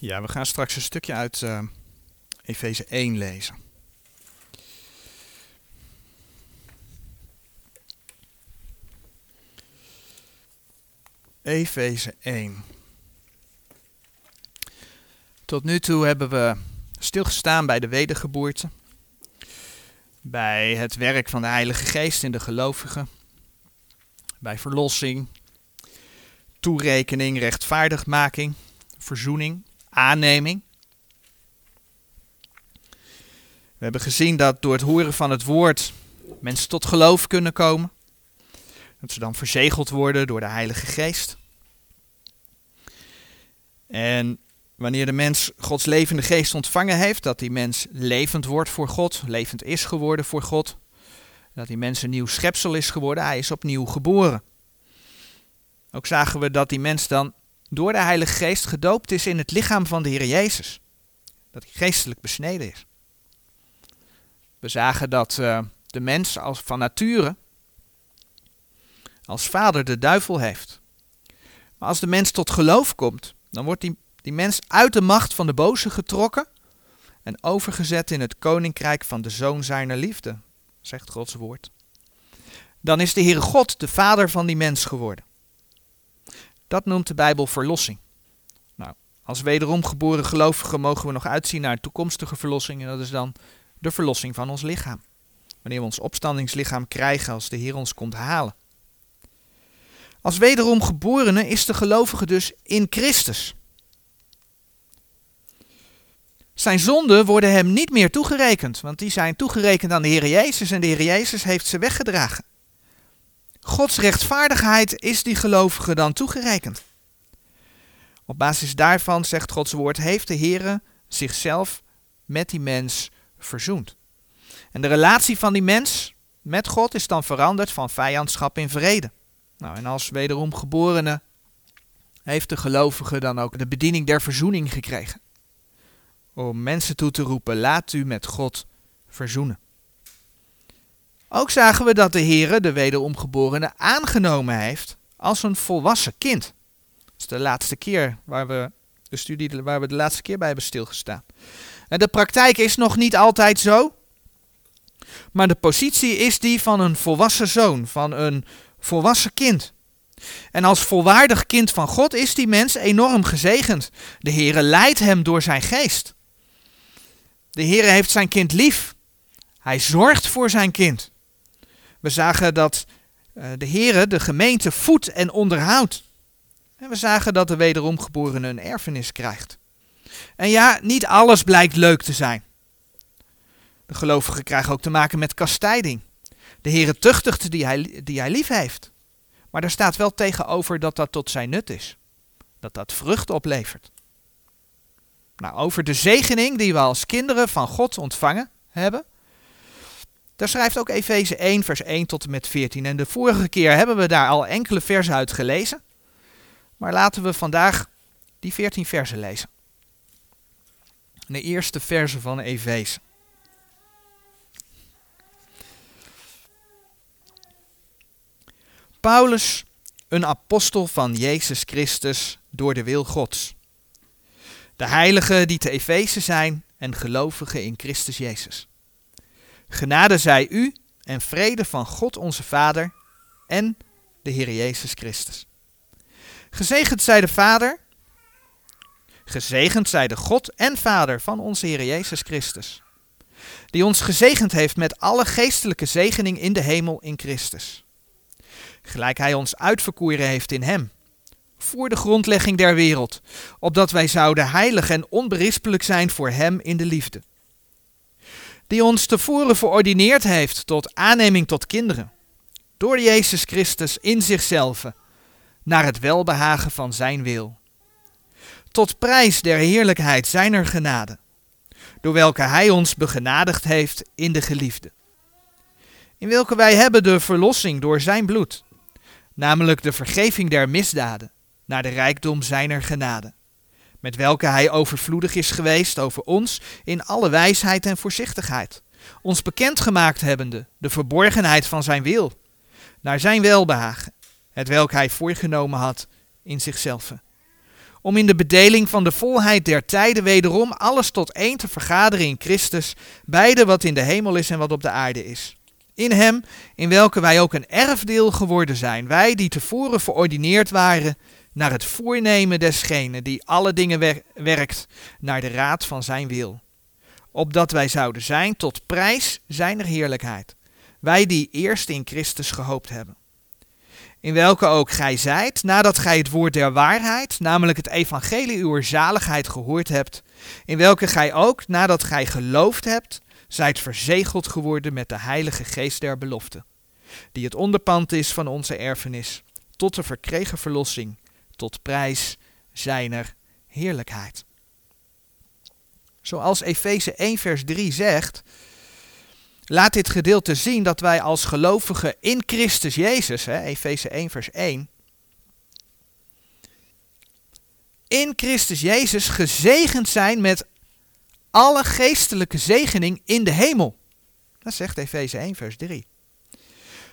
Ja, we gaan straks een stukje uit uh, Efeze 1 lezen. Efeze 1. Tot nu toe hebben we stilgestaan bij de wedergeboorte, bij het werk van de Heilige Geest in de gelovigen, bij verlossing, toerekening, rechtvaardigmaking, verzoening, aanneming. We hebben gezien dat door het horen van het woord mensen tot geloof kunnen komen. Dat ze dan verzegeld worden door de Heilige Geest. En wanneer de mens Gods levende geest ontvangen heeft, dat die mens levend wordt voor God, levend is geworden voor God, dat die mens een nieuw schepsel is geworden, hij is opnieuw geboren. Ook zagen we dat die mens dan door de Heilige Geest gedoopt is in het lichaam van de Heer Jezus. Dat hij geestelijk besneden is. We zagen dat uh, de mens als van nature als vader de duivel heeft. Maar als de mens tot geloof komt, dan wordt die, die mens uit de macht van de boze getrokken en overgezet in het koninkrijk van de zoon zijner liefde, zegt Gods woord. Dan is de Heere God de vader van die mens geworden. Dat noemt de Bijbel verlossing. Nou, als wederom geboren gelovigen mogen we nog uitzien naar toekomstige verlossing. En dat is dan de verlossing van ons lichaam. Wanneer we ons opstandingslichaam krijgen als de Heer ons komt halen. Als wederom geborene is de gelovige dus in Christus. Zijn zonden worden hem niet meer toegerekend, want die zijn toegerekend aan de Heer Jezus en de Heer Jezus heeft ze weggedragen. Gods rechtvaardigheid is die gelovige dan toegerekend. Op basis daarvan, zegt Gods woord, heeft de Heere zichzelf met die mens verzoend. En de relatie van die mens met God is dan veranderd van vijandschap in vrede. Nou, en als wederom geborene heeft de gelovige dan ook de bediening der verzoening gekregen. Om mensen toe te roepen, laat u met God verzoenen. Ook zagen we dat de Heere de wederomgeborene aangenomen heeft als een volwassen kind. Dat is de laatste keer waar we de studie waar we de laatste keer bij hebben stilgestaan. En de praktijk is nog niet altijd zo, maar de positie is die van een volwassen zoon, van een volwassen kind. En als volwaardig kind van God is die mens enorm gezegend. De Heere leidt hem door zijn geest. De Heere heeft zijn kind lief. Hij zorgt voor zijn kind. We zagen dat uh, de Heere de gemeente voedt en onderhoudt. En we zagen dat de wederomgeborene een erfenis krijgt. En ja, niet alles blijkt leuk te zijn. De gelovigen krijgen ook te maken met kastijding. De Heere tuchtigt die hij, die hij lief heeft. Maar er staat wel tegenover dat dat tot zijn nut is. Dat dat vrucht oplevert. Nou, over de zegening die we als kinderen van God ontvangen hebben, daar schrijft ook Efeze 1, vers 1 tot en met 14. En de vorige keer hebben we daar al enkele versen uit gelezen. Maar laten we vandaag die 14 versen lezen. De eerste versen van Efeze. Paulus, een apostel van Jezus Christus door de wil Gods. De heiligen die te Efeze zijn en gelovigen in Christus Jezus. Genade zij u en vrede van God onze Vader en de Heer Jezus Christus. Gezegend zij de Vader, gezegend zij de God en Vader van onze Heer Jezus Christus, die ons gezegend heeft met alle geestelijke zegening in de hemel in Christus. Gelijk Hij ons uitverkoren heeft in Hem, voor de grondlegging der wereld, opdat wij zouden heilig en onberispelijk zijn voor Hem in de liefde die ons tevoren verordineerd heeft tot aanneming tot kinderen, door Jezus Christus in zichzelf, naar het welbehagen van Zijn wil. Tot prijs der heerlijkheid Zijner genade, door welke Hij ons begenadigd heeft in de geliefde. In welke wij hebben de verlossing door Zijn bloed, namelijk de vergeving der misdaden, naar de rijkdom Zijner genade met welke hij overvloedig is geweest over ons in alle wijsheid en voorzichtigheid, ons bekendgemaakt hebbende de verborgenheid van zijn wil, naar zijn welbehagen, het welk hij voorgenomen had in zichzelf, om in de bedeling van de volheid der tijden wederom alles tot één te vergaderen in Christus, beide wat in de hemel is en wat op de aarde is. In hem, in welke wij ook een erfdeel geworden zijn, wij die tevoren verordineerd waren naar het voornemen desgene die alle dingen werkt naar de raad van zijn wil. Opdat wij zouden zijn tot prijs zijner heerlijkheid. Wij die eerst in Christus gehoopt hebben. In welke ook gij zijt, nadat gij het woord der waarheid, namelijk het evangelie uw zaligheid gehoord hebt, in welke gij ook, nadat gij geloofd hebt, zijt verzegeld geworden met de heilige geest der belofte, die het onderpand is van onze erfenis, tot de verkregen verlossing, tot prijs zijner heerlijkheid. Zoals Efeze 1 vers 3 zegt, laat dit gedeelte zien dat wij als gelovigen in Christus Jezus, Efeze 1 vers 1, in Christus Jezus gezegend zijn met alle geestelijke zegening in de hemel. Dat zegt Efeze 1 vers 3.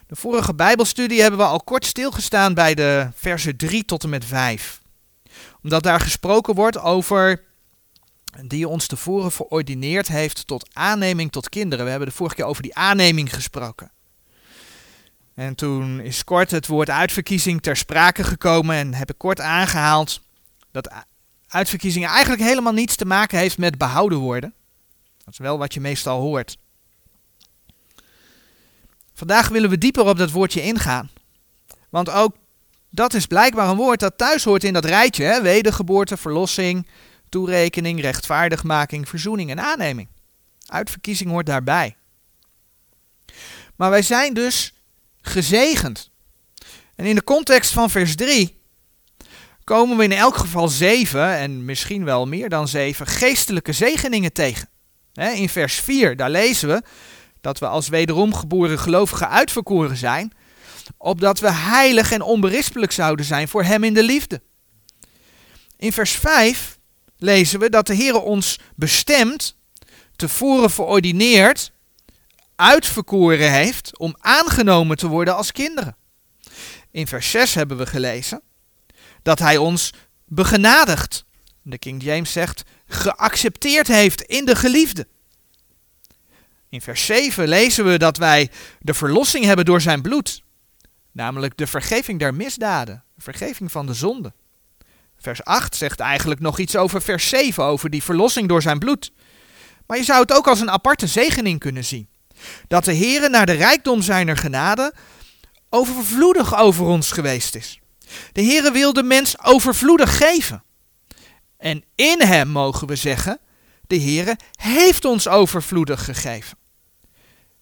De vorige Bijbelstudie hebben we al kort stilgestaan bij de versen 3 tot en met 5. Omdat daar gesproken wordt over die ons tevoren verordineerd heeft tot aanneming tot kinderen. We hebben de vorige keer over die aanneming gesproken. En toen is kort het woord uitverkiezing ter sprake gekomen en heb ik kort aangehaald dat uitverkiezingen eigenlijk helemaal niets te maken heeft met behouden worden. Dat is wel wat je meestal hoort. Vandaag willen we dieper op dat woordje ingaan. Want ook dat is blijkbaar een woord dat thuis hoort in dat rijtje. Hè? Wedergeboorte, verlossing, toerekening, rechtvaardigmaking, verzoening en aanneming. Uitverkiezing hoort daarbij. Maar wij zijn dus gezegend. En in de context van vers 3 komen we in elk geval zeven, en misschien wel meer dan zeven, geestelijke zegeningen tegen. In vers 4, daar lezen we dat we als wederom geboren gelovigen uitverkoren zijn, opdat we heilig en onberispelijk zouden zijn voor Hem in de liefde. In vers 5 lezen we dat de Heer ons bestemd, tevoren verordineerd, uitverkoren heeft om aangenomen te worden als kinderen. In vers 6 hebben we gelezen dat Hij ons begenadigd, de King James zegt, geaccepteerd heeft in de geliefde. In vers 7 lezen we dat wij de verlossing hebben door zijn bloed, namelijk de vergeving der misdaden, de vergeving van de zonde. Vers 8 zegt eigenlijk nog iets over vers 7, over die verlossing door zijn bloed. Maar je zou het ook als een aparte zegening kunnen zien. Dat de Heere naar de rijkdom zijner genade overvloedig over ons geweest is. De Heere wil de mens overvloedig geven. En in hem mogen we zeggen, de Heere heeft ons overvloedig gegeven.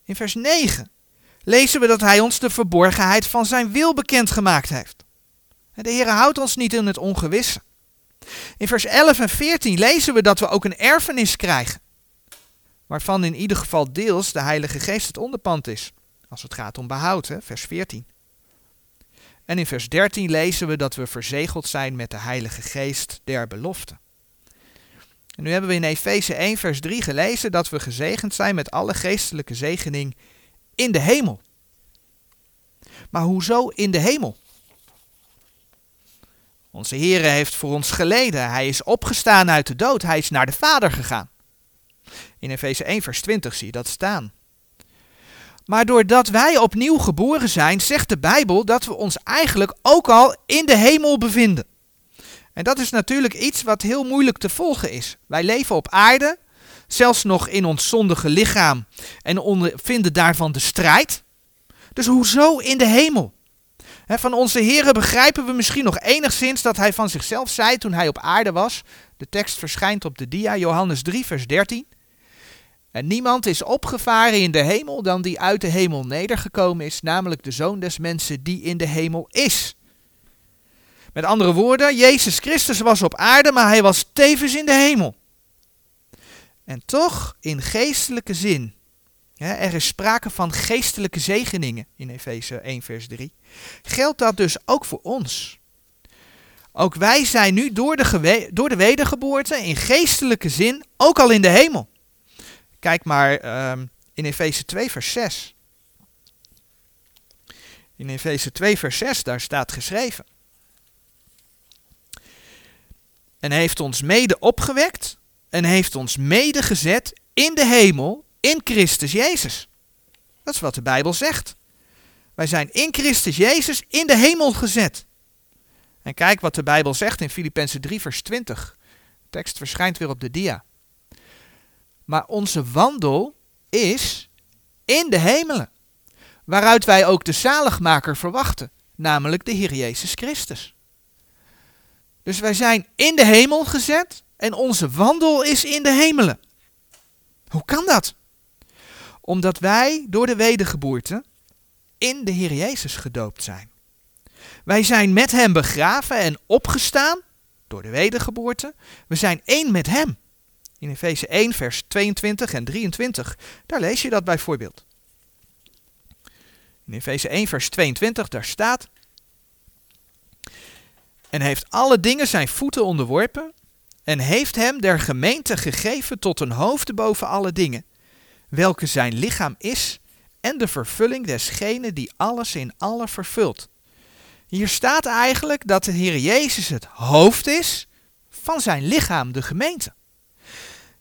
In vers 9 lezen we dat hij ons de verborgenheid van zijn wil bekendgemaakt heeft. De Heer houdt ons niet in het ongewisse. In vers 11 en 14 lezen we dat we ook een erfenis krijgen, waarvan in ieder geval deels de Heilige Geest het onderpand is, als het gaat om behoud, hè, vers 14. En in vers 13 lezen we dat we verzegeld zijn met de Heilige Geest der belofte. En nu hebben we in Efeze 1 vers 3 gelezen dat we gezegend zijn met alle geestelijke zegening in de hemel. Maar hoezo in de hemel? Onze Heere heeft voor ons geleden. Hij is opgestaan uit de dood. Hij is naar de Vader gegaan. In Efeze 1 vers 20 zie je dat staan. Maar doordat wij opnieuw geboren zijn, zegt de Bijbel dat we ons eigenlijk ook al in de hemel bevinden. En dat is natuurlijk iets wat heel moeilijk te volgen is. Wij leven op aarde, zelfs nog in ons zondige lichaam, en ondervinden daarvan de strijd. Dus hoezo in de hemel? van onze Heren begrijpen we misschien nog enigszins dat hij van zichzelf zei toen hij op aarde was. De tekst verschijnt op de dia, Johannes 3, vers 13. En niemand is opgevaren in de hemel dan die uit de hemel nedergekomen is, namelijk de zoon des mensen die in de hemel is. Met andere woorden, Jezus Christus was op aarde, maar hij was tevens in de hemel. En toch in geestelijke zin. er is sprake van geestelijke zegeningen in Efeze 1, vers 3. Geldt dat dus ook voor ons? Ook wij zijn nu door de, door de wedergeboorte in geestelijke zin ook al in de hemel. Kijk maar um, in Efeze 2, vers 6. In Efeze 2, vers 6, daar staat geschreven. En heeft ons mede opgewekt en heeft ons mede gezet in de hemel in Christus Jezus. Dat is wat de Bijbel zegt. Wij zijn in Christus Jezus in de hemel gezet. En kijk wat de Bijbel zegt in Filippenzen 3 vers 20. De tekst verschijnt weer op de dia. Maar onze wandel is in de hemelen, waaruit wij ook de zaligmaker verwachten, namelijk de Heer Jezus Christus. Dus wij zijn in de hemel gezet en onze wandel is in de hemelen. Hoe kan dat? Omdat wij door de wedergeboorte in de Heer Jezus gedoopt zijn. Wij zijn met Hem begraven en opgestaan door de wedergeboorte. We zijn één met Hem. In Efeze 1, vers 22 en 23, daar lees je dat bijvoorbeeld. In Efeze 1, vers 22, daar staat: En heeft alle dingen zijn voeten onderworpen, en heeft hem der gemeente gegeven tot een hoofd boven alle dingen, welke zijn lichaam is, en de vervulling desgene die alles in alle vervult. Hier staat eigenlijk dat de Heer Jezus het hoofd is van zijn lichaam, de gemeente.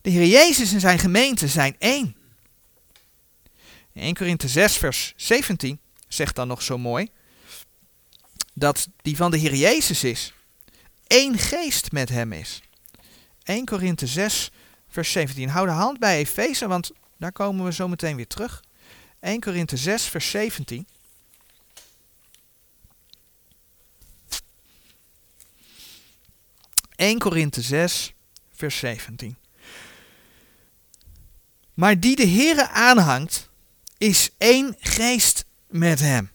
De Heer Jezus en zijn gemeente zijn één. In 1 Korinthe 6, vers 17 zegt dan nog zo mooi dat die van de Heer Jezus is, één geest met hem is. 1 Korinthe 6, vers 17. Hou de hand bij Efeze, want daar komen we zo meteen weer terug. 1 Korinthe 6, vers 17. ...1 Korinthe 6, vers 17. Maar die de Heere aanhangt, is één geest met hem.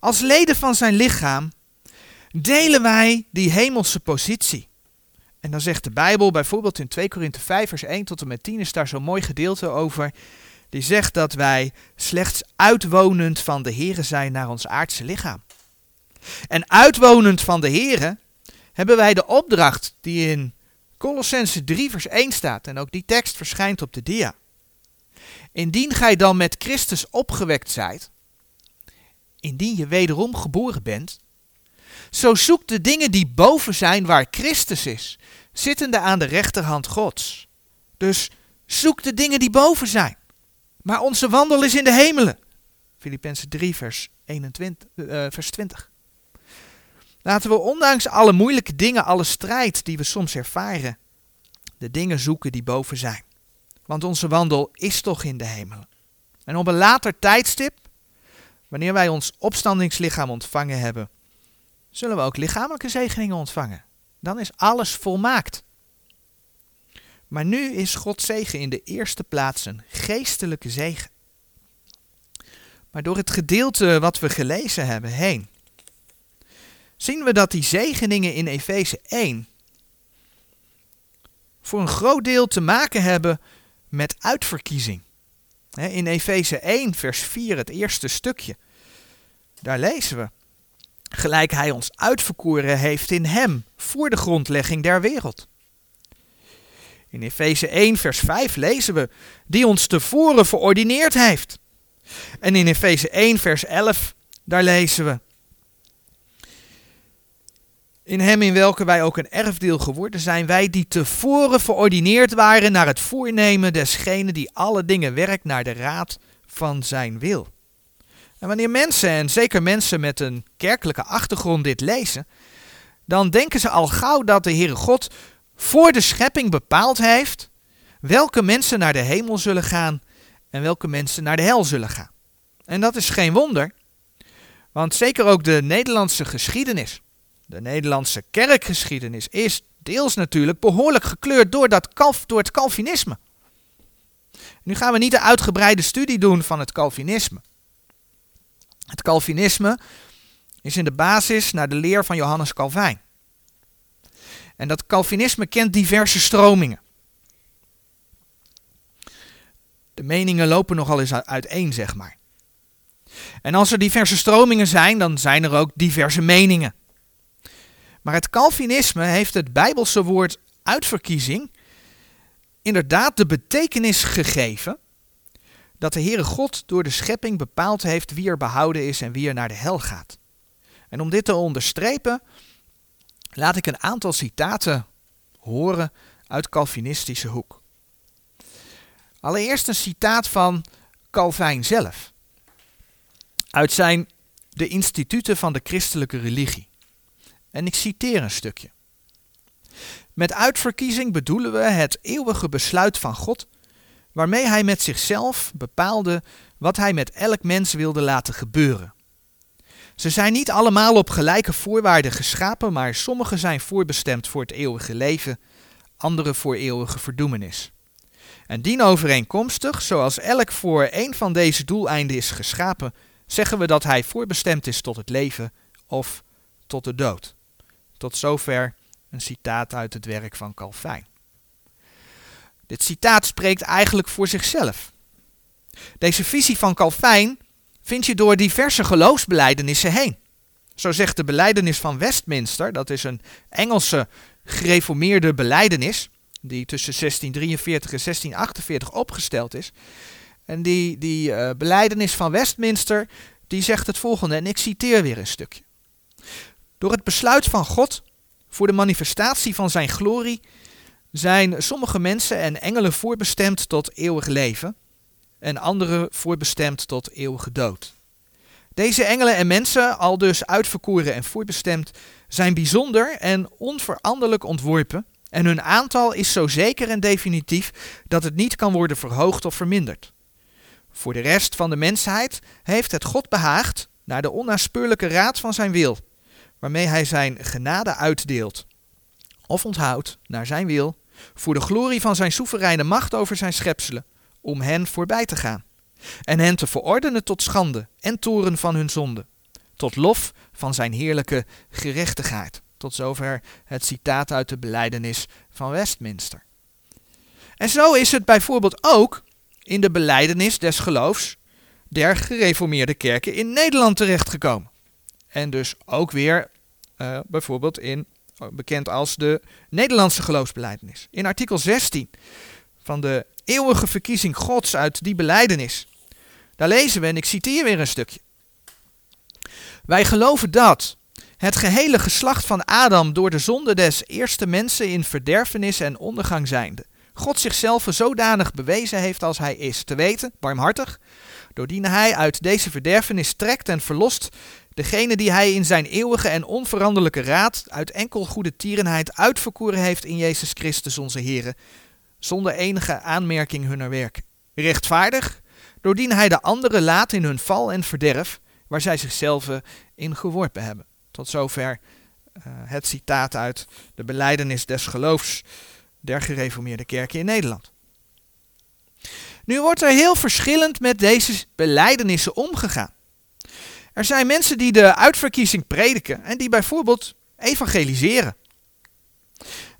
Als leden van zijn lichaam delen wij die hemelse positie. En dan zegt de Bijbel bijvoorbeeld in 2 Korinthe 5 vers 1 tot en met 10 is daar zo'n mooi gedeelte over. Die zegt dat wij slechts uitwonend van de Here zijn naar ons aardse lichaam. En uitwonend van de Here hebben wij de opdracht die in Colossense 3 vers 1 staat. En ook die tekst verschijnt op de dia. Indien gij dan met Christus opgewekt zijt, indien je wederom geboren bent, zo zoek de dingen die boven zijn waar Christus is, zittende aan de rechterhand Gods. Dus zoek de dingen die boven zijn. Maar onze wandel is in de hemelen. Filippenzen 3, vers, 21, uh, eh, vers 20. Laten we ondanks alle moeilijke dingen, alle strijd die we soms ervaren, de dingen zoeken die boven zijn. Want onze wandel is toch in de hemelen. En op een later tijdstip, wanneer wij ons opstandingslichaam ontvangen hebben, zullen we ook lichamelijke zegeningen ontvangen. Dan is alles volmaakt. Maar nu is Gods zegen in de eerste plaats een geestelijke zegen. Maar door het gedeelte wat we gelezen hebben heen, zien we dat die zegeningen in Efeze 1 voor een groot deel te maken hebben met uitverkiezing. In Efeze 1, vers 4, het eerste stukje, daar lezen we gelijk hij ons uitverkoren heeft in hem voor de grondlegging der wereld. In Efeze 1, vers 5 lezen we, die ons tevoren verordineerd heeft. En in Efeze 1, vers 11, daar lezen we, in hem in welke wij ook een erfdeel geworden zijn, wij die tevoren verordineerd waren naar het voornemen desgene die alle dingen werkt naar de raad van zijn wil. En wanneer mensen, en zeker mensen met een kerkelijke achtergrond, dit lezen, dan denken ze al gauw dat de Heere God voor de schepping bepaald heeft welke mensen naar de hemel zullen gaan en welke mensen naar de hel zullen gaan. En dat is geen wonder, want zeker ook de Nederlandse geschiedenis, de Nederlandse kerkgeschiedenis, is deels natuurlijk behoorlijk gekleurd door, dat kalf, door het Calvinisme. Nu gaan we niet de uitgebreide studie doen van het Calvinisme. Het Calvinisme is in de basis naar de leer van Johannes Calvijn. En dat Calvinisme kent diverse stromingen. De meningen lopen nogal eens uiteen, zeg maar. En als er diverse stromingen zijn, dan zijn er ook diverse meningen. Maar het Calvinisme heeft het Bijbelse woord uitverkiezing inderdaad de betekenis gegeven dat de Heere God door de schepping bepaald heeft wie er behouden is en wie er naar de hel gaat. En om dit te onderstrepen, laat ik een aantal citaten horen uit Calvinistische hoek. Allereerst een citaat van Calvijn zelf. Uit zijn De Instituten van de Christelijke Religie. En ik citeer een stukje. Met uitverkiezing bedoelen we het eeuwige besluit van God, waarmee hij met zichzelf bepaalde wat hij met elk mens wilde laten gebeuren. Ze zijn niet allemaal op gelijke voorwaarden geschapen, maar sommige zijn voorbestemd voor het eeuwige leven, andere voor eeuwige verdoemenis. En dienovereenkomstig, zoals elk voor een van deze doeleinden is geschapen, zeggen we dat hij voorbestemd is tot het leven of tot de dood. Tot zover een citaat uit het werk van Calvijn. Dit citaat spreekt eigenlijk voor zichzelf. Deze visie van Calvijn vind je door diverse geloofsbelijdenissen heen. Zo zegt de beleidenis van Westminster, dat is een Engelse gereformeerde beleidenis, die tussen 1643 en 1648 opgesteld is. En die, die uh, beleidenis van Westminster, die zegt het volgende, en ik citeer weer een stukje. Door het besluit van God voor de manifestatie van zijn glorie zijn sommige mensen en engelen voorbestemd tot eeuwig leven en andere voorbestemd tot eeuwige dood. Deze engelen en mensen, al dus uitverkoren en voorbestemd, zijn bijzonder en onveranderlijk ontworpen en hun aantal is zo zeker en definitief dat het niet kan worden verhoogd of verminderd. Voor de rest van de mensheid heeft het God behaagd, naar de onnaspeurlijke raad van zijn wil, waarmee hij zijn genade uitdeelt, of onthoudt naar zijn wil, voor de glorie van zijn soevereine macht over zijn schepselen, om hen voorbij te gaan, en hen te verordenen tot schande en toren van hun zonde, tot lof van zijn heerlijke gerechtigheid. Tot zover het citaat uit de beleidenis van Westminster. En zo is het bijvoorbeeld ook in de beleidenis des geloofs der gereformeerde kerken in Nederland terechtgekomen. En dus ook weer uh, bijvoorbeeld in, bekend als de Nederlandse geloofsbeleidenis. In artikel 16 van de eeuwige verkiezing Gods uit die beleidenis. Daar lezen we, en ik citeer weer een stukje. Wij geloven dat het gehele geslacht van Adam door de zonde des eerste mensen in verderfenis en ondergang zijnde, God zichzelf zodanig bewezen heeft als hij is, te weten, barmhartig, doordien hij uit deze verderfenis trekt en verlost degene die hij in zijn eeuwige en onveranderlijke raad uit enkel goede tierenheid uitverkoren heeft in Jezus Christus onze Here, zonder enige aanmerking hunner werk. Rechtvaardig, doordien hij de anderen laat in hun val en verderf, waar zij zichzelf in geworpen hebben. Tot zover uh, het citaat uit de beleidenis des geloofs der gereformeerde kerken in Nederland. Nu wordt er heel verschillend met deze beleidenissen omgegaan. Er zijn mensen die de uitverkiezing prediken en die bijvoorbeeld evangeliseren.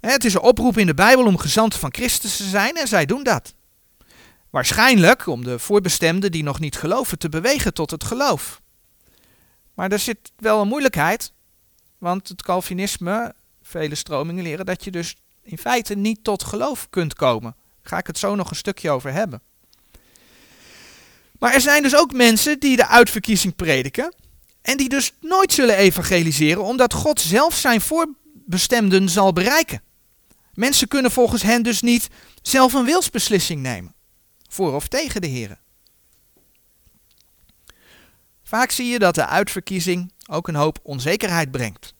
Het is een oproep in de Bijbel om gezanten van Christus te zijn en zij doen dat. Waarschijnlijk om de voorbestemden die nog niet geloven te bewegen tot het geloof. Maar er zit wel een moeilijkheid, want het Calvinisme, vele stromingen leren dat je dus in feite niet tot geloof kunt komen. Daar ga ik het zo nog een stukje over hebben. Maar er zijn dus ook mensen die de uitverkiezing prediken en die dus nooit zullen evangeliseren, omdat God zelf zijn voorbestemden zal bereiken. Mensen kunnen volgens hen dus niet zelf een wilsbeslissing nemen, voor of tegen de Heer. Vaak zie je dat de uitverkiezing ook een hoop onzekerheid brengt.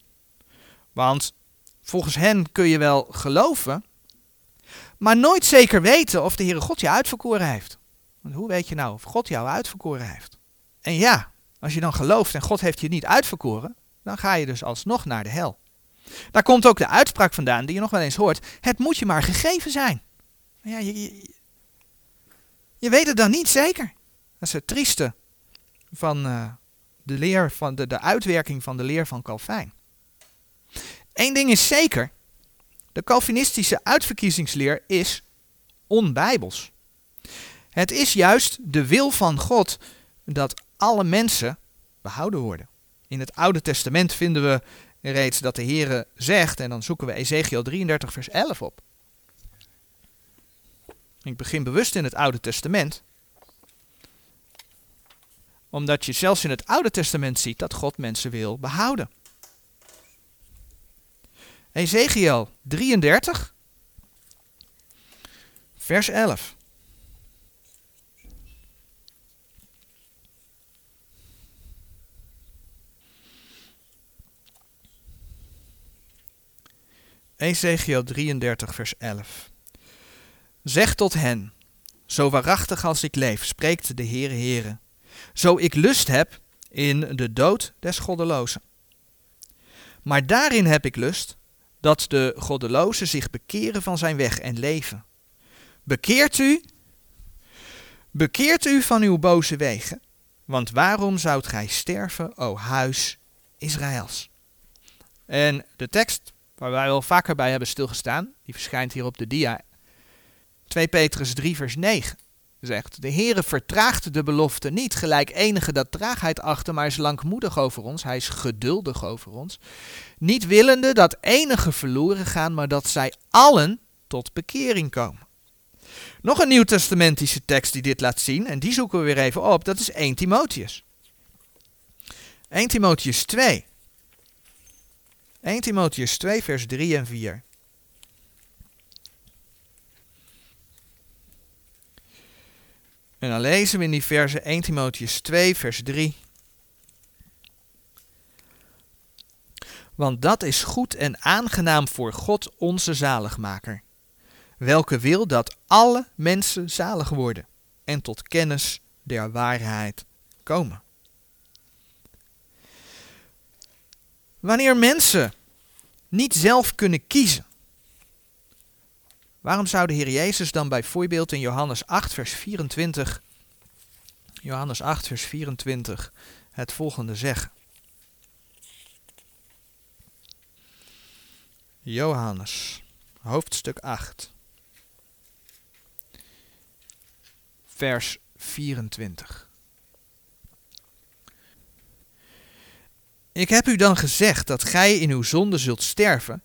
Want volgens hen kun je wel geloven, maar nooit zeker weten of de Heere God je uitverkoren heeft. Want hoe weet je nou of God jou uitverkoren heeft? En ja, als je dan gelooft en God heeft je niet uitverkoren, dan ga je dus alsnog naar de hel. Daar komt ook de uitspraak vandaan die je nog wel eens hoort. Het moet je maar gegeven zijn. Ja, je, je, weet het dan niet zeker. Dat is het trieste van uh, de leer van de, de uitwerking van de leer van Calvijn. Eén ding is zeker. De Calvinistische uitverkiezingsleer is onbijbels. Het is juist de wil van God dat alle mensen behouden worden. In het Oude Testament vinden we reeds dat de Heere zegt, en dan zoeken we Ezekiel 33, vers 11 op. Ik begin bewust in het Oude Testament, omdat je zelfs in het Oude Testament ziet dat God mensen wil behouden. Ezekiel 33, vers 11. Ezekiel 33, vers 11. Zeg tot hen, zo waarachtig als ik leef, spreekt de Heere Heere, zo ik lust heb in de dood des goddelozen. Maar daarin heb ik lust dat de goddelozen zich bekeren van zijn weg en leven. Bekeert u, bekeert u van uw boze wegen, want waarom zoudt gij sterven, o huis Israëls? En de tekst waar wij wel vaker bij hebben stilgestaan, die verschijnt hier op de dia. 2 Petrus 3 vers 9 zegt, de Heere vertraagt de belofte niet, gelijk enige dat traagheid achter, maar is langmoedig over ons, hij is geduldig over ons, niet willende dat enige verloren gaan, maar dat zij allen tot bekering komen. Nog een nieuwtestamentische tekst die dit laat zien, en die zoeken we weer even op, dat is 1 Timotheus. 1 Timotheus 2. 1 Timotheus 2, vers 3 en 4. En dan lezen we in die verse 1 Timotheus 2, vers 3. Want dat is goed en aangenaam voor God onze zaligmaker, welke wil dat alle mensen zalig worden en tot kennis der waarheid komen. Wanneer mensen niet zelf kunnen kiezen, waarom zou de Heer Jezus dan bijvoorbeeld in Johannes 8, vers 24, Johannes 8, vers 24, het volgende zeggen? Johannes, hoofdstuk 8, vers 24. Ik heb u dan gezegd dat gij in uw zonde zult sterven,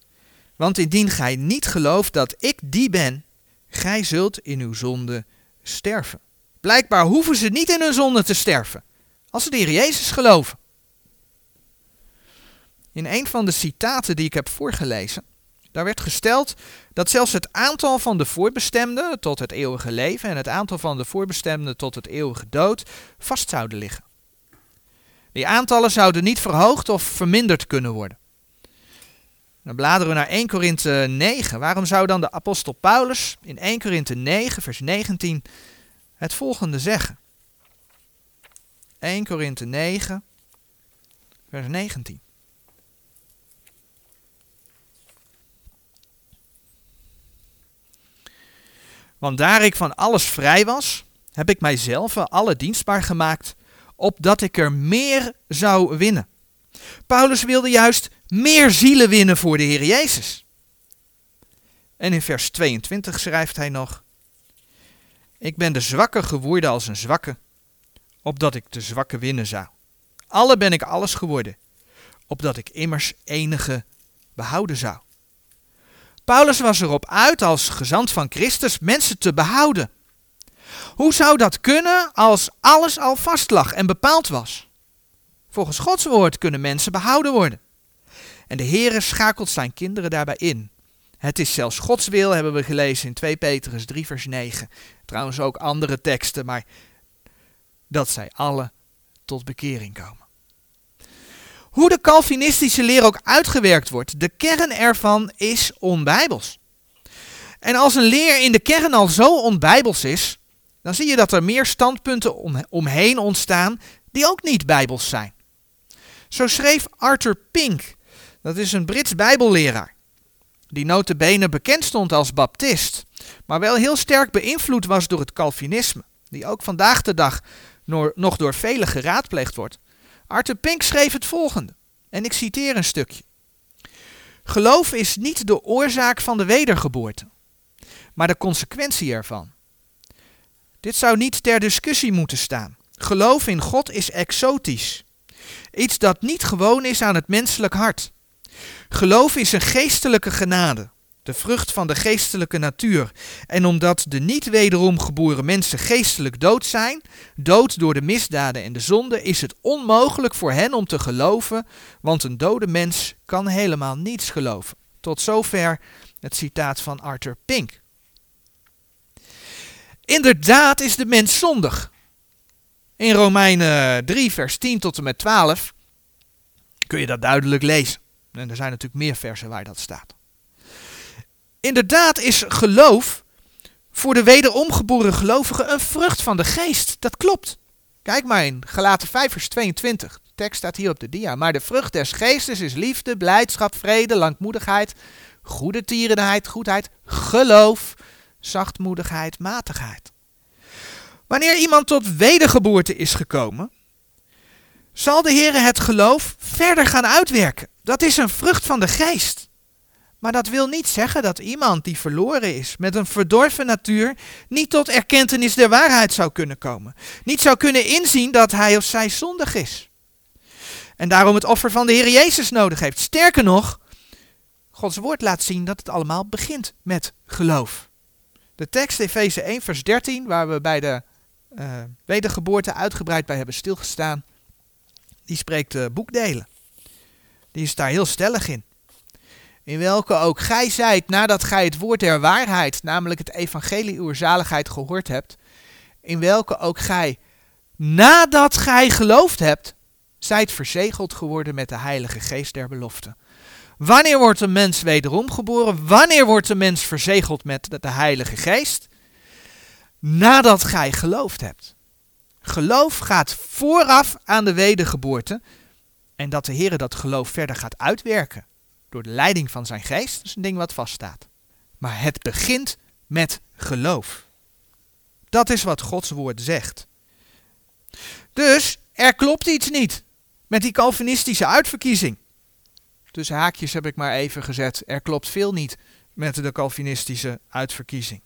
want indien gij niet gelooft dat ik die ben, gij zult in uw zonde sterven. Blijkbaar hoeven ze niet in hun zonde te sterven, als ze de Jezus geloven. In een van de citaten die ik heb voorgelezen, daar werd gesteld dat zelfs het aantal van de voorbestemden tot het eeuwige leven en het aantal van de voorbestemden tot het eeuwige dood vast zouden liggen. Die aantallen zouden niet verhoogd of verminderd kunnen worden. Dan bladeren we naar 1 Korinthe 9. Waarom zou dan de apostel Paulus in 1 Korinthe 9, vers 19 het volgende zeggen? 1 Korinthe 9, vers 19. Want daar ik van alles vrij was, heb ik mijzelf alle dienstbaar gemaakt opdat ik er meer zou winnen. Paulus wilde juist meer zielen winnen voor de Heer Jezus. En in vers 22 schrijft hij nog: Ik ben de zwakke geworden als een zwakke, opdat ik de zwakke winnen zou. Alle ben ik alles geworden, opdat ik immers enige behouden zou. Paulus was erop uit als gezant van Christus mensen te behouden. Hoe zou dat kunnen als alles al vast lag en bepaald was? Volgens Gods woord kunnen mensen behouden worden. En de Heere schakelt zijn kinderen daarbij in. Het is zelfs Gods wil, hebben we gelezen in 2 Petrus 3 vers 9. Trouwens ook andere teksten, maar dat zij alle tot bekering komen. Hoe de Calvinistische leer ook uitgewerkt wordt, de kern ervan is onbijbels. En als een leer in de kern al zo onbijbels is, dan zie je dat er meer standpunten om, omheen ontstaan die ook niet bijbels zijn. Zo schreef Arthur Pink, dat is een Brits bijbelleraar, die notabene bekend stond als baptist, maar wel heel sterk beïnvloed was door het Calvinisme, die ook vandaag de dag nog door velen geraadpleegd wordt. Arthur Pink schreef het volgende, en ik citeer een stukje. Geloof is niet de oorzaak van de wedergeboorte, maar de consequentie ervan. Dit zou niet ter discussie moeten staan. Geloof in God is exotisch. Iets dat niet gewoon is aan het menselijk hart. Geloof is een geestelijke genade, de vrucht van de geestelijke natuur. En omdat de niet wederom geboren mensen geestelijk dood zijn, dood door de misdaden en de zonde, is het onmogelijk voor hen om te geloven, want een dode mens kan helemaal niets geloven. Tot zover het citaat van Arthur Pink. Inderdaad is de mens zondig. In Romeinen 3, vers 10 tot en met 12 kun je dat duidelijk lezen. En er zijn natuurlijk meer versen waar dat staat. Inderdaad is geloof voor de wederomgeboren gelovigen een vrucht van de geest. Dat klopt. Kijk maar in Galaten 5 vers 22. De tekst staat hier op de dia. Maar de vrucht des geestes is liefde, blijdschap, vrede, langmoedigheid, goede tierenheid, goedheid, geloof, zachtmoedigheid, matigheid. Wanneer iemand tot wedergeboorte is gekomen, zal de Heer het geloof verder gaan uitwerken. Dat is een vrucht van de geest. Maar dat wil niet zeggen dat iemand die verloren is, met een verdorven natuur, niet tot erkentenis der waarheid zou kunnen komen. Niet zou kunnen inzien dat hij of zij zondig is. En daarom het offer van de Heer Jezus nodig heeft. Sterker nog, Gods woord laat zien dat het allemaal begint met geloof. De tekst Efeze 1 vers 13, waar we bij de uh, wedergeboorte uitgebreid bij hebben stilgestaan, die spreekt de boekdelen. Die is daar heel stellig in. In welke ook gij zijt nadat gij het woord der waarheid, namelijk het evangelie uw zaligheid gehoord hebt, in welke ook gij nadat gij geloofd hebt, zijt verzegeld geworden met de heilige geest der belofte. Wanneer wordt een mens wederom geboren? Wanneer wordt een mens verzegeld met de heilige geest? Nadat gij geloofd hebt. Geloof gaat vooraf aan de wedergeboorte en dat de Heer dat geloof verder gaat uitwerken door de leiding van zijn geest, is een ding wat vaststaat. Maar het begint met geloof. Dat is wat Gods woord zegt. Dus er klopt iets niet met die Calvinistische uitverkiezing. Dus haakjes heb ik maar even gezet. Er klopt veel niet met de Calvinistische uitverkiezing.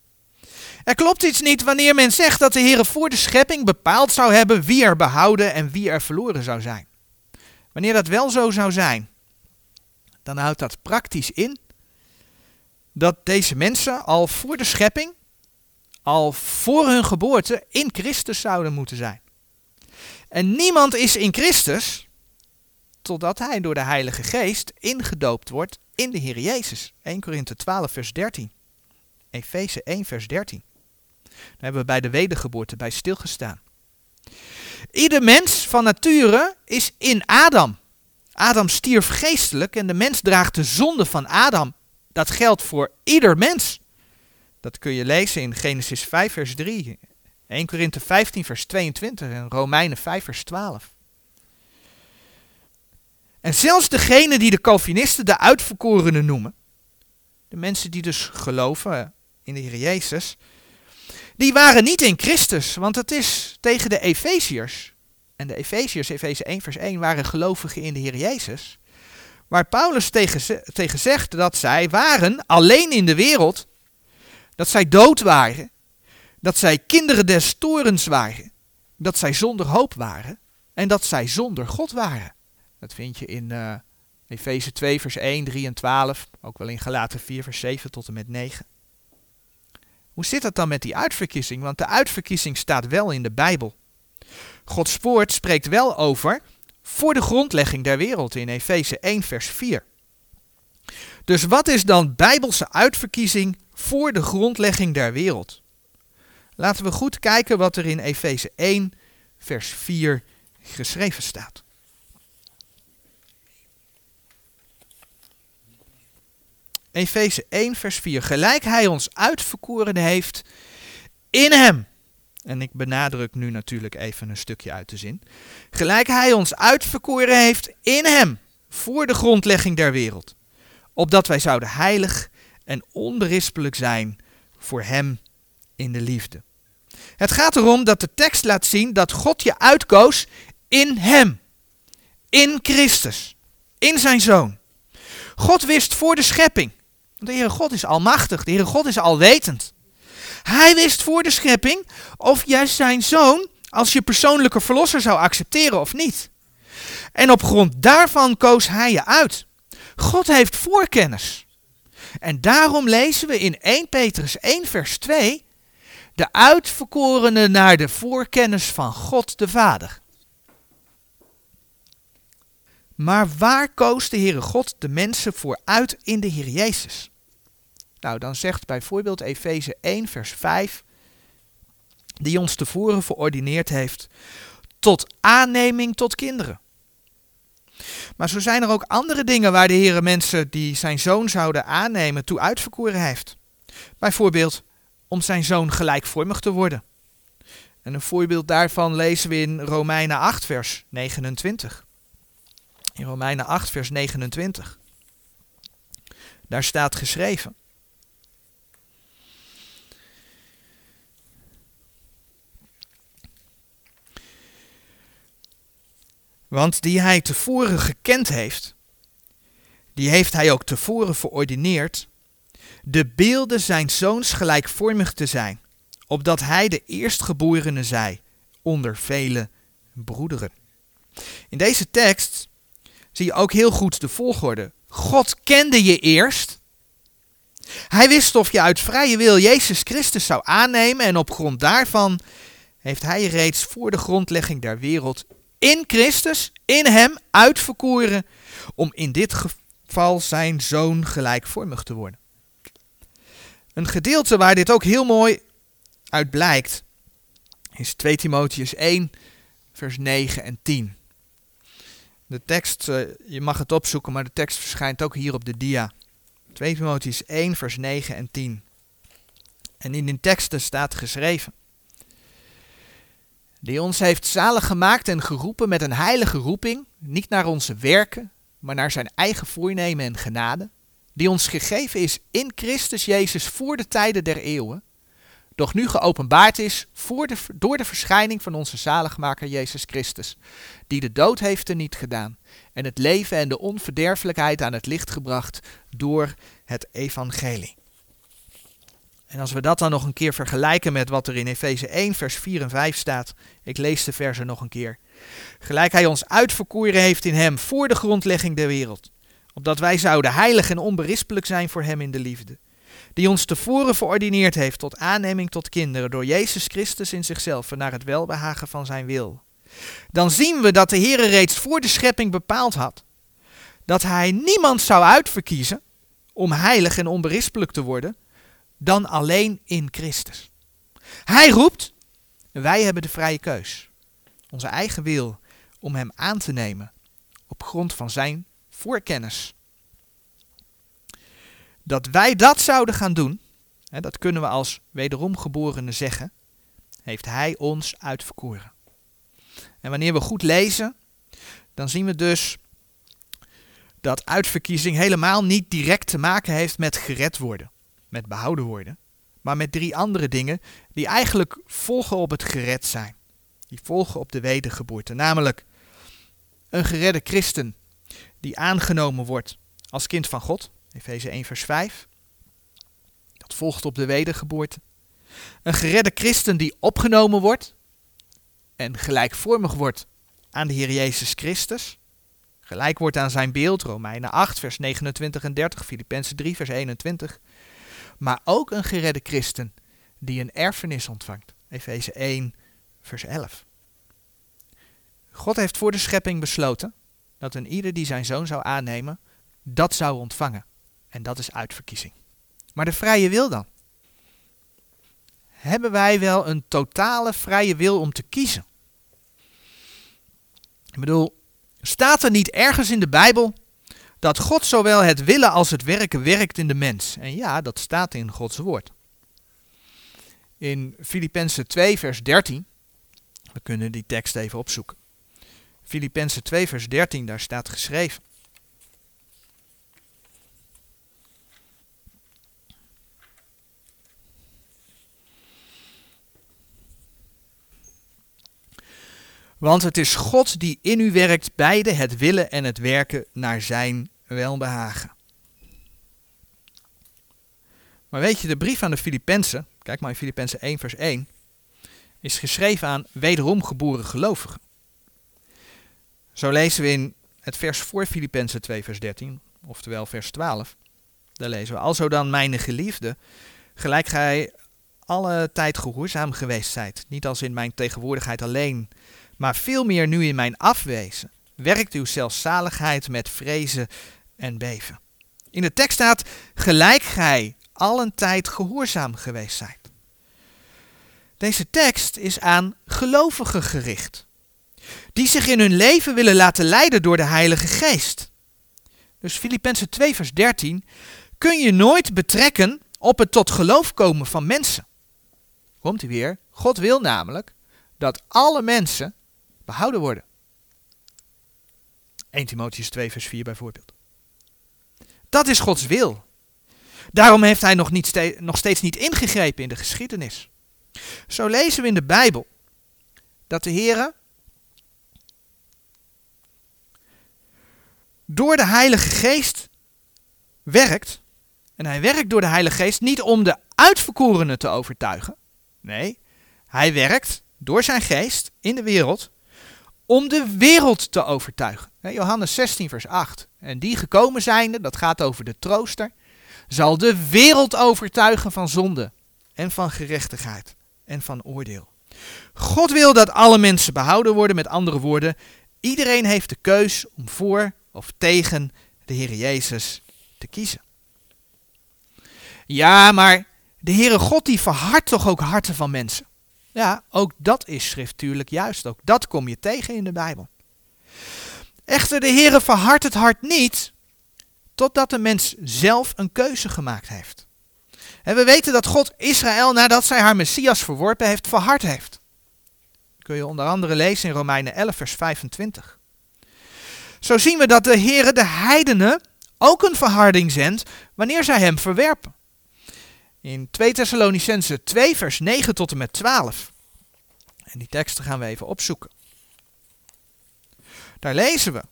Er klopt iets niet wanneer men zegt dat de Heer voor de schepping bepaald zou hebben wie er behouden en wie er verloren zou zijn. Wanneer dat wel zo zou zijn, dan houdt dat praktisch in dat deze mensen al voor de schepping, al voor hun geboorte, in Christus zouden moeten zijn. En niemand is in Christus totdat hij door de Heilige Geest ingedoopt wordt in de Heer Jezus. 1 Korinthe 12 vers 13. Efeze 1 vers 13. Daar hebben we bij de wedergeboorte bij stilgestaan. Ieder mens van nature is in Adam. Adam stierf geestelijk en de mens draagt de zonde van Adam. Dat geldt voor ieder mens. Dat kun je lezen in Genesis 5 vers 3, 1 Korinthe 15 vers 22 en Romeinen 5 vers 12. En zelfs degene die de Calvinisten de uitverkorenen noemen, de mensen die dus geloven in de Heer Jezus, die waren niet in Christus, want het is tegen de Efeziërs. En de Efeziërs, Efeze 1 vers 1, waren gelovigen in de Heer Jezus. Waar Paulus tegen, tegen zegt dat zij waren alleen in de wereld, dat zij dood waren, dat zij kinderen des torens waren, dat zij zonder hoop waren en dat zij zonder God waren. Dat vind je in uh, Efeze 2 vers 1, 3 en 12, ook wel in Galaten 4 vers 7 tot en met 9. Hoe zit dat dan met die uitverkiezing? Want de uitverkiezing staat wel in de Bijbel. Gods woord spreekt wel over voor de grondlegging der wereld in Efeze 1 vers 4. Dus wat is dan bijbelse uitverkiezing voor de grondlegging der wereld? Laten we goed kijken wat er in Efeze 1 vers 4 geschreven staat. Efeze 1 vers 4. Gelijk hij ons uitverkoren heeft in hem en ik benadruk nu natuurlijk even een stukje uit de zin. Gelijk hij ons uitverkoren heeft in hem, voor de grondlegging der wereld. Opdat wij zouden heilig en onberispelijk zijn voor hem in de liefde. Het gaat erom dat de tekst laat zien dat God je uitkoos in hem. In Christus. In zijn zoon. God wist voor de schepping. De Heere God is almachtig. De Heere God is alwetend. Hij wist voor de schepping of jij zijn zoon als je persoonlijke verlosser zou accepteren of niet. En op grond daarvan koos hij je uit. God heeft voorkennis. En daarom lezen we in 1 Petrus 1 vers 2 de uitverkorenen naar de voorkennis van God de Vader. Maar waar koos de Heere God de mensen voor uit in de Heer Jezus? Nou, dan zegt bijvoorbeeld Efeze 1, vers 5, die ons tevoren verordineerd heeft tot aanneming tot kinderen. Maar zo zijn er ook andere dingen waar de Heere mensen die zijn zoon zouden aannemen toe uitverkoren heeft. Bijvoorbeeld om zijn zoon gelijkvormig te worden. En een voorbeeld daarvan lezen we in Romeinen 8, vers 29. In Romeinen 8, vers 29. Daar staat geschreven. Want die hij tevoren gekend heeft, die heeft hij ook tevoren verordineerd, de beelden zijn zoons gelijkvormig te zijn, opdat hij de eerstgeborene zij onder vele broederen. In deze tekst zie je ook heel goed de volgorde. God kende je eerst. Hij wist of je uit vrije wil Jezus Christus zou aannemen en op grond daarvan heeft hij reeds voor de grondlegging der wereld in Christus, in hem uitverkoren om in dit geval zijn zoon gelijkvormig te worden. Een gedeelte waar dit ook heel mooi uit blijkt is 2 Timotheus 1 vers 9 en 10. De tekst, uh, je mag het opzoeken, maar de tekst verschijnt ook hier op de dia. 2 Timotheus 1 vers 9 en 10. En in die teksten staat geschreven die ons heeft zalig gemaakt en geroepen met een heilige roeping, niet naar onze werken, maar naar zijn eigen voornemen en genade, die ons gegeven is in Christus Jezus voor de tijden der eeuwen, doch nu geopenbaard is voor de, door de verschijning van onze zaligmaker Jezus Christus, die de dood heeft er niet gedaan en het leven en de onverderfelijkheid aan het licht gebracht door het evangelie. En als we dat dan nog een keer vergelijken met wat er in Efeze 1, vers 4 en 5 staat. Ik lees de versen nog een keer. Gelijk hij ons uitverkoren heeft in hem voor de grondlegging der wereld. Opdat wij zouden heilig en onberispelijk zijn voor hem in de liefde. Die ons tevoren verordineerd heeft tot aanneming tot kinderen door Jezus Christus in zichzelf naar het welbehagen van zijn wil. Dan zien we dat de Heer reeds voor de schepping bepaald had dat hij niemand zou uitverkiezen om heilig en onberispelijk te worden, dan alleen in Christus. Hij roept, wij hebben de vrije keus. Onze eigen wil om hem aan te nemen op grond van zijn voorkennis. Dat wij dat zouden gaan doen, hè, dat kunnen we als wederom geborenen zeggen, heeft hij ons uitverkoren. En wanneer we goed lezen, dan zien we dus dat uitverkiezing helemaal niet direct te maken heeft met gered worden met behouden worden, maar met drie andere dingen die eigenlijk volgen op het gered zijn. Die volgen op de wedergeboorte, namelijk een geredde christen die aangenomen wordt als kind van God, Efeze 1 vers 5. Dat volgt op de wedergeboorte. Een geredde christen die opgenomen wordt en gelijkvormig wordt aan de Heer Jezus Christus. Gelijk wordt aan zijn beeld, Romeinen 8 vers 29 en 30, Filippenzen 3 vers 21 maar ook een geredde christen die een erfenis ontvangt. Efeze 1, vers 11. God heeft voor de schepping besloten dat een ieder die zijn zoon zou aannemen, dat zou ontvangen. En dat is uitverkiezing. Maar de vrije wil dan? Hebben wij wel een totale vrije wil om te kiezen? Ik bedoel, staat er niet ergens in de Bijbel dat God zowel het willen als het werken werkt in de mens. En ja, dat staat in Gods woord. In Filippenzen 2, vers 13, we kunnen die tekst even opzoeken. Filippenzen 2, vers 13, daar staat geschreven. Want het is God die in u werkt, beide het willen en het werken naar zijn welbehagen. Maar weet je, de brief aan de Filippenzen, kijk maar in Filippenzen 1 vers 1, is geschreven aan wederom geboren gelovigen. Zo lezen we in het vers voor Filippenzen 2 vers 13, oftewel vers 12. Daar lezen we, alzo dan mijn geliefde, gelijk gij alle tijd gehoorzaam geweest zijt, niet als in mijn tegenwoordigheid alleen, maar veel meer nu in mijn afwezen. werkt uw zelfzaligheid met vrezen en beven. In de tekst staat, gelijk gij allen tijd gehoorzaam geweest zijt. Deze tekst is aan gelovigen gericht, die zich in hun leven willen laten leiden door de Heilige Geest. Dus Filippenzen 2 vers 13 kun je nooit betrekken op het tot geloof komen van mensen. Komt hij weer? God wil namelijk dat alle mensen behouden worden. 1 Timotheus 2 vers 4 bijvoorbeeld. Dat is Gods wil. Daarom heeft hij nog, niet nog steeds niet ingegrepen in de geschiedenis. Zo lezen we in de Bijbel dat de Heer door de Heilige Geest werkt. En hij werkt door de Heilige Geest niet om de uitverkorenen te overtuigen. Nee, hij werkt door zijn geest in de wereld om de wereld te overtuigen. Johannes 16, vers 8. En die gekomen zijnde, dat gaat over de trooster, zal de wereld overtuigen van zonde en van gerechtigheid en van oordeel. God wil dat alle mensen behouden worden, met andere woorden, iedereen heeft de keus om voor of tegen de Heer Jezus te kiezen. Ja, maar de Heere God die verhardt toch ook harten van mensen. Ja, ook dat is schriftuurlijk juist. Ook dat kom je tegen in de Bijbel. Echter, de Heere verhardt het hart niet totdat de mens zelf een keuze gemaakt heeft. En we weten dat God Israël, nadat zij haar Messias verworpen heeft, verhard heeft. Dat kun je onder andere lezen in Romeinen 11, vers 25. Zo zien we dat de Heere de heidenen ook een verharding zendt wanneer zij hem verwerpen. In 2 Thessalonicense 2, vers 9 tot en met 12. En die teksten gaan we even opzoeken. Daar lezen we.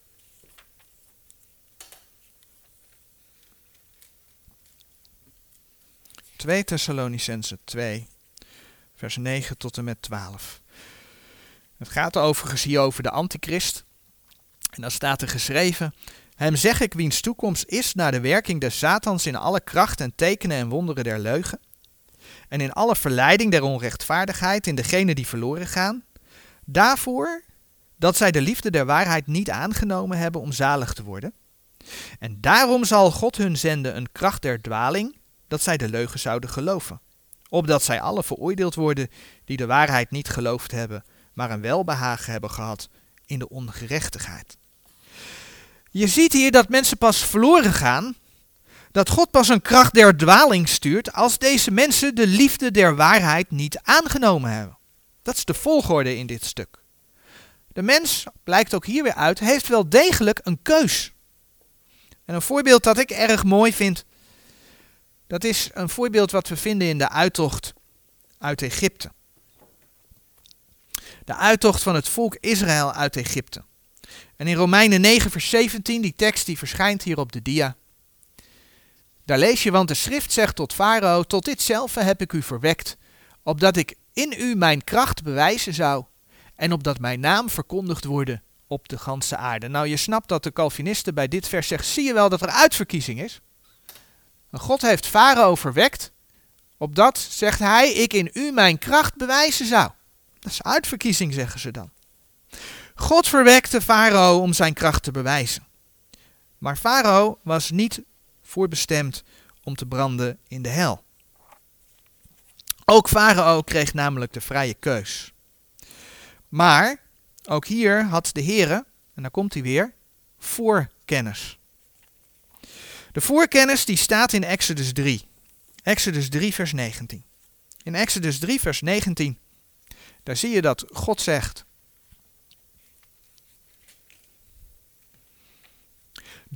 Twee Thessalonicense 2, vers 9 tot en met 12. Het gaat overigens hier over de antichrist. En dan staat er geschreven, hem zeg ik wiens toekomst is naar de werking des Satans in alle kracht en tekenen en wonderen der leugen. En in alle verleiding der onrechtvaardigheid in degenen die verloren gaan. Daarvoor dat zij de liefde der waarheid niet aangenomen hebben om zalig te worden. En daarom zal God hun zenden een kracht der dwaling, dat zij de leugen zouden geloven. Opdat zij alle veroordeeld worden die de waarheid niet geloofd hebben, maar een welbehagen hebben gehad in de ongerechtigheid. Je ziet hier dat mensen pas verloren gaan, dat God pas een kracht der dwaling stuurt als deze mensen de liefde der waarheid niet aangenomen hebben. Dat is de volgorde in dit stuk. De mens, blijkt ook hier weer uit, heeft wel degelijk een keus. En een voorbeeld dat ik erg mooi vind, dat is een voorbeeld wat we vinden in de uittocht uit Egypte. De uittocht van het volk Israël uit Egypte. En in Romeinen 9, vers 17, die tekst die verschijnt hier op de dia. Daar lees je, want de schrift zegt tot Farao, tot ditzelfde heb ik u verwekt, opdat ik in u mijn kracht bewijzen zou, en opdat mijn naam verkondigd worden op de ganse aarde. Nou, je snapt dat de Calvinisten bij dit vers zeggen, zie je wel dat er uitverkiezing is? God heeft Farao verwekt, opdat, zegt hij, ik in u mijn kracht bewijzen zou. Dat is uitverkiezing, zeggen ze dan. God verwekte Farao om zijn kracht te bewijzen. Maar Farao was niet voorbestemd om te branden in de hel. Ook Farao kreeg namelijk de vrije keus. Maar ook hier had de Heere, en dan komt hij weer, voorkennis. De voorkennis die staat in Exodus 3. Exodus 3 vers 19. In Exodus 3 vers 19, daar zie je dat God zegt,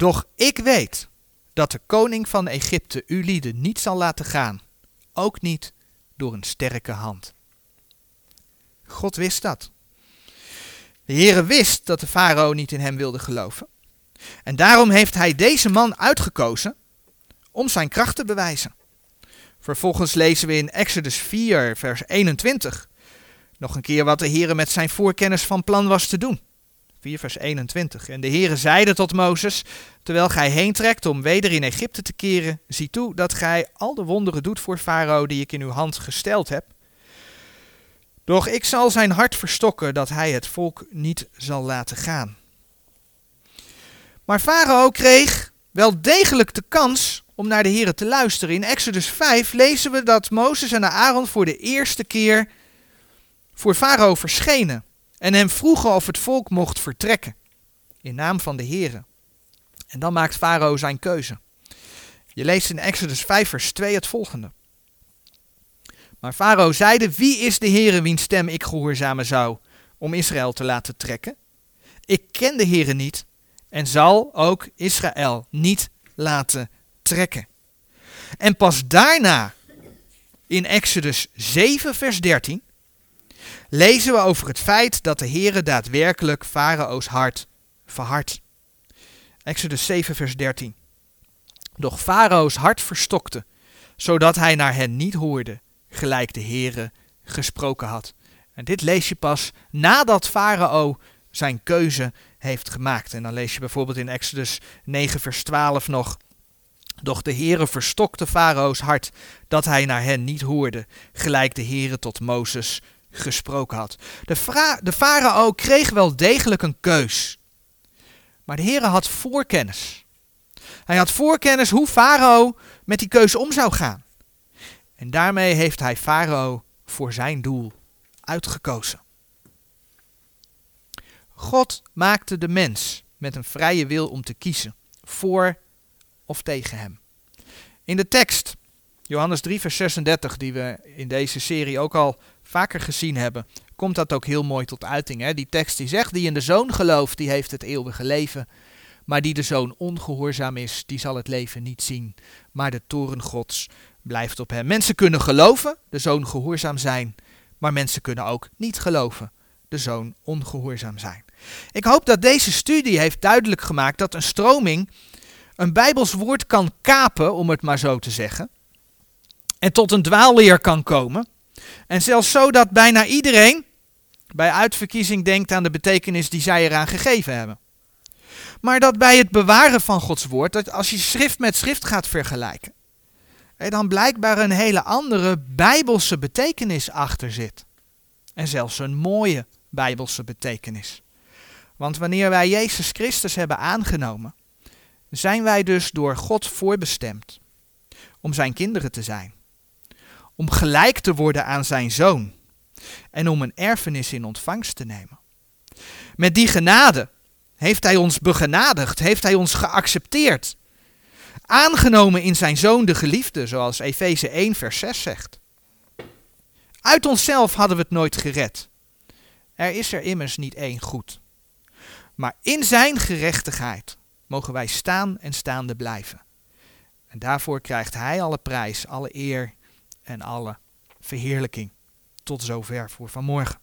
Doch ik weet dat de koning van Egypte uw niet zal laten gaan, ook niet door een sterke hand. God wist dat. De Heere wist dat de farao niet in hem wilde geloven. En daarom heeft hij deze man uitgekozen om zijn kracht te bewijzen. Vervolgens lezen we in Exodus 4, vers 21 nog een keer wat de Heere met zijn voorkennis van plan was te doen. 4 vers 21. En de Heere zeide tot Mozes, terwijl gij heen trekt om weder in Egypte te keren, zie toe dat gij al de wonderen doet voor Farao die ik in uw hand gesteld heb. Doch ik zal zijn hart verstokken dat hij het volk niet zal laten gaan. Maar Farao kreeg wel degelijk de kans om naar de Heeren te luisteren. In Exodus 5 lezen we dat Mozes en Aaron voor de eerste keer voor Farao verschenen en hem vroegen of het volk mocht vertrekken in naam van de Heeren. En dan maakt Farao zijn keuze. Je leest in Exodus 5 vers 2 het volgende. Maar Farao zeide, wie is de Heere wiens stem ik gehoorzamen zou om Israël te laten trekken? Ik ken de Heere niet en zal ook Israël niet laten trekken. En pas daarna, in Exodus 7 vers 13, lezen we over het feit dat de Heere daadwerkelijk Farao's hart verhardt. Exodus 7 vers 13. Doch Farao's hart verstokte, zodat hij naar hen niet hoorde, gelijk de Heere gesproken had. En dit lees je pas nadat Farao zijn keuze heeft gemaakt. En dan lees je bijvoorbeeld in Exodus 9 vers 12 nog. Doch de Heere verstokte Farao's hart, dat hij naar hen niet hoorde, gelijk de Heere tot Mozes gesproken had. De, farao kreeg wel degelijk een keus. Maar de Heere had voorkennis. Hij had voorkennis hoe Farao met die keuze om zou gaan. En daarmee heeft hij Farao voor zijn doel uitgekozen. God maakte de mens met een vrije wil om te kiezen, voor of tegen hem. In de tekst, Johannes 3, vers 36, die we in deze serie ook al vaker gezien hebben, komt dat ook heel mooi tot uiting. Hè? Die tekst die zegt, die in de zoon gelooft, die heeft het eeuwige leven. Maar die de zoon ongehoorzaam is, die zal het leven niet zien. Maar de toren gods blijft op hem. Mensen kunnen geloven, de zoon gehoorzaam zijn. Maar mensen kunnen ook niet geloven, de zoon ongehoorzaam zijn. Ik hoop dat deze studie heeft duidelijk gemaakt dat een stroming een bijbels woord kan kapen, om het maar zo te zeggen. En tot een dwaalleer kan komen. En zelfs zo dat bijna iedereen bij uitverkiezing denkt aan de betekenis die zij eraan gegeven hebben. Maar dat bij het bewaren van Gods woord, dat als je schrift met schrift gaat vergelijken, dan blijkbaar een hele andere bijbelse betekenis achter zit. En zelfs een mooie bijbelse betekenis. Want wanneer wij Jezus Christus hebben aangenomen, zijn wij dus door God voorbestemd om zijn kinderen te zijn. Om gelijk te worden aan zijn zoon en om een erfenis in ontvangst te nemen. Met die genade heeft hij ons begenadigd, heeft hij ons geaccepteerd. Aangenomen in zijn zoon de geliefde, zoals Efeze 1 vers 6 zegt. Uit onszelf hadden we het nooit gered. Er is er immers niet één goed. Maar in zijn gerechtigheid mogen wij staan en staande blijven. En daarvoor krijgt hij alle prijs, alle eer en alle verheerlijking. Tot zover voor vanmorgen.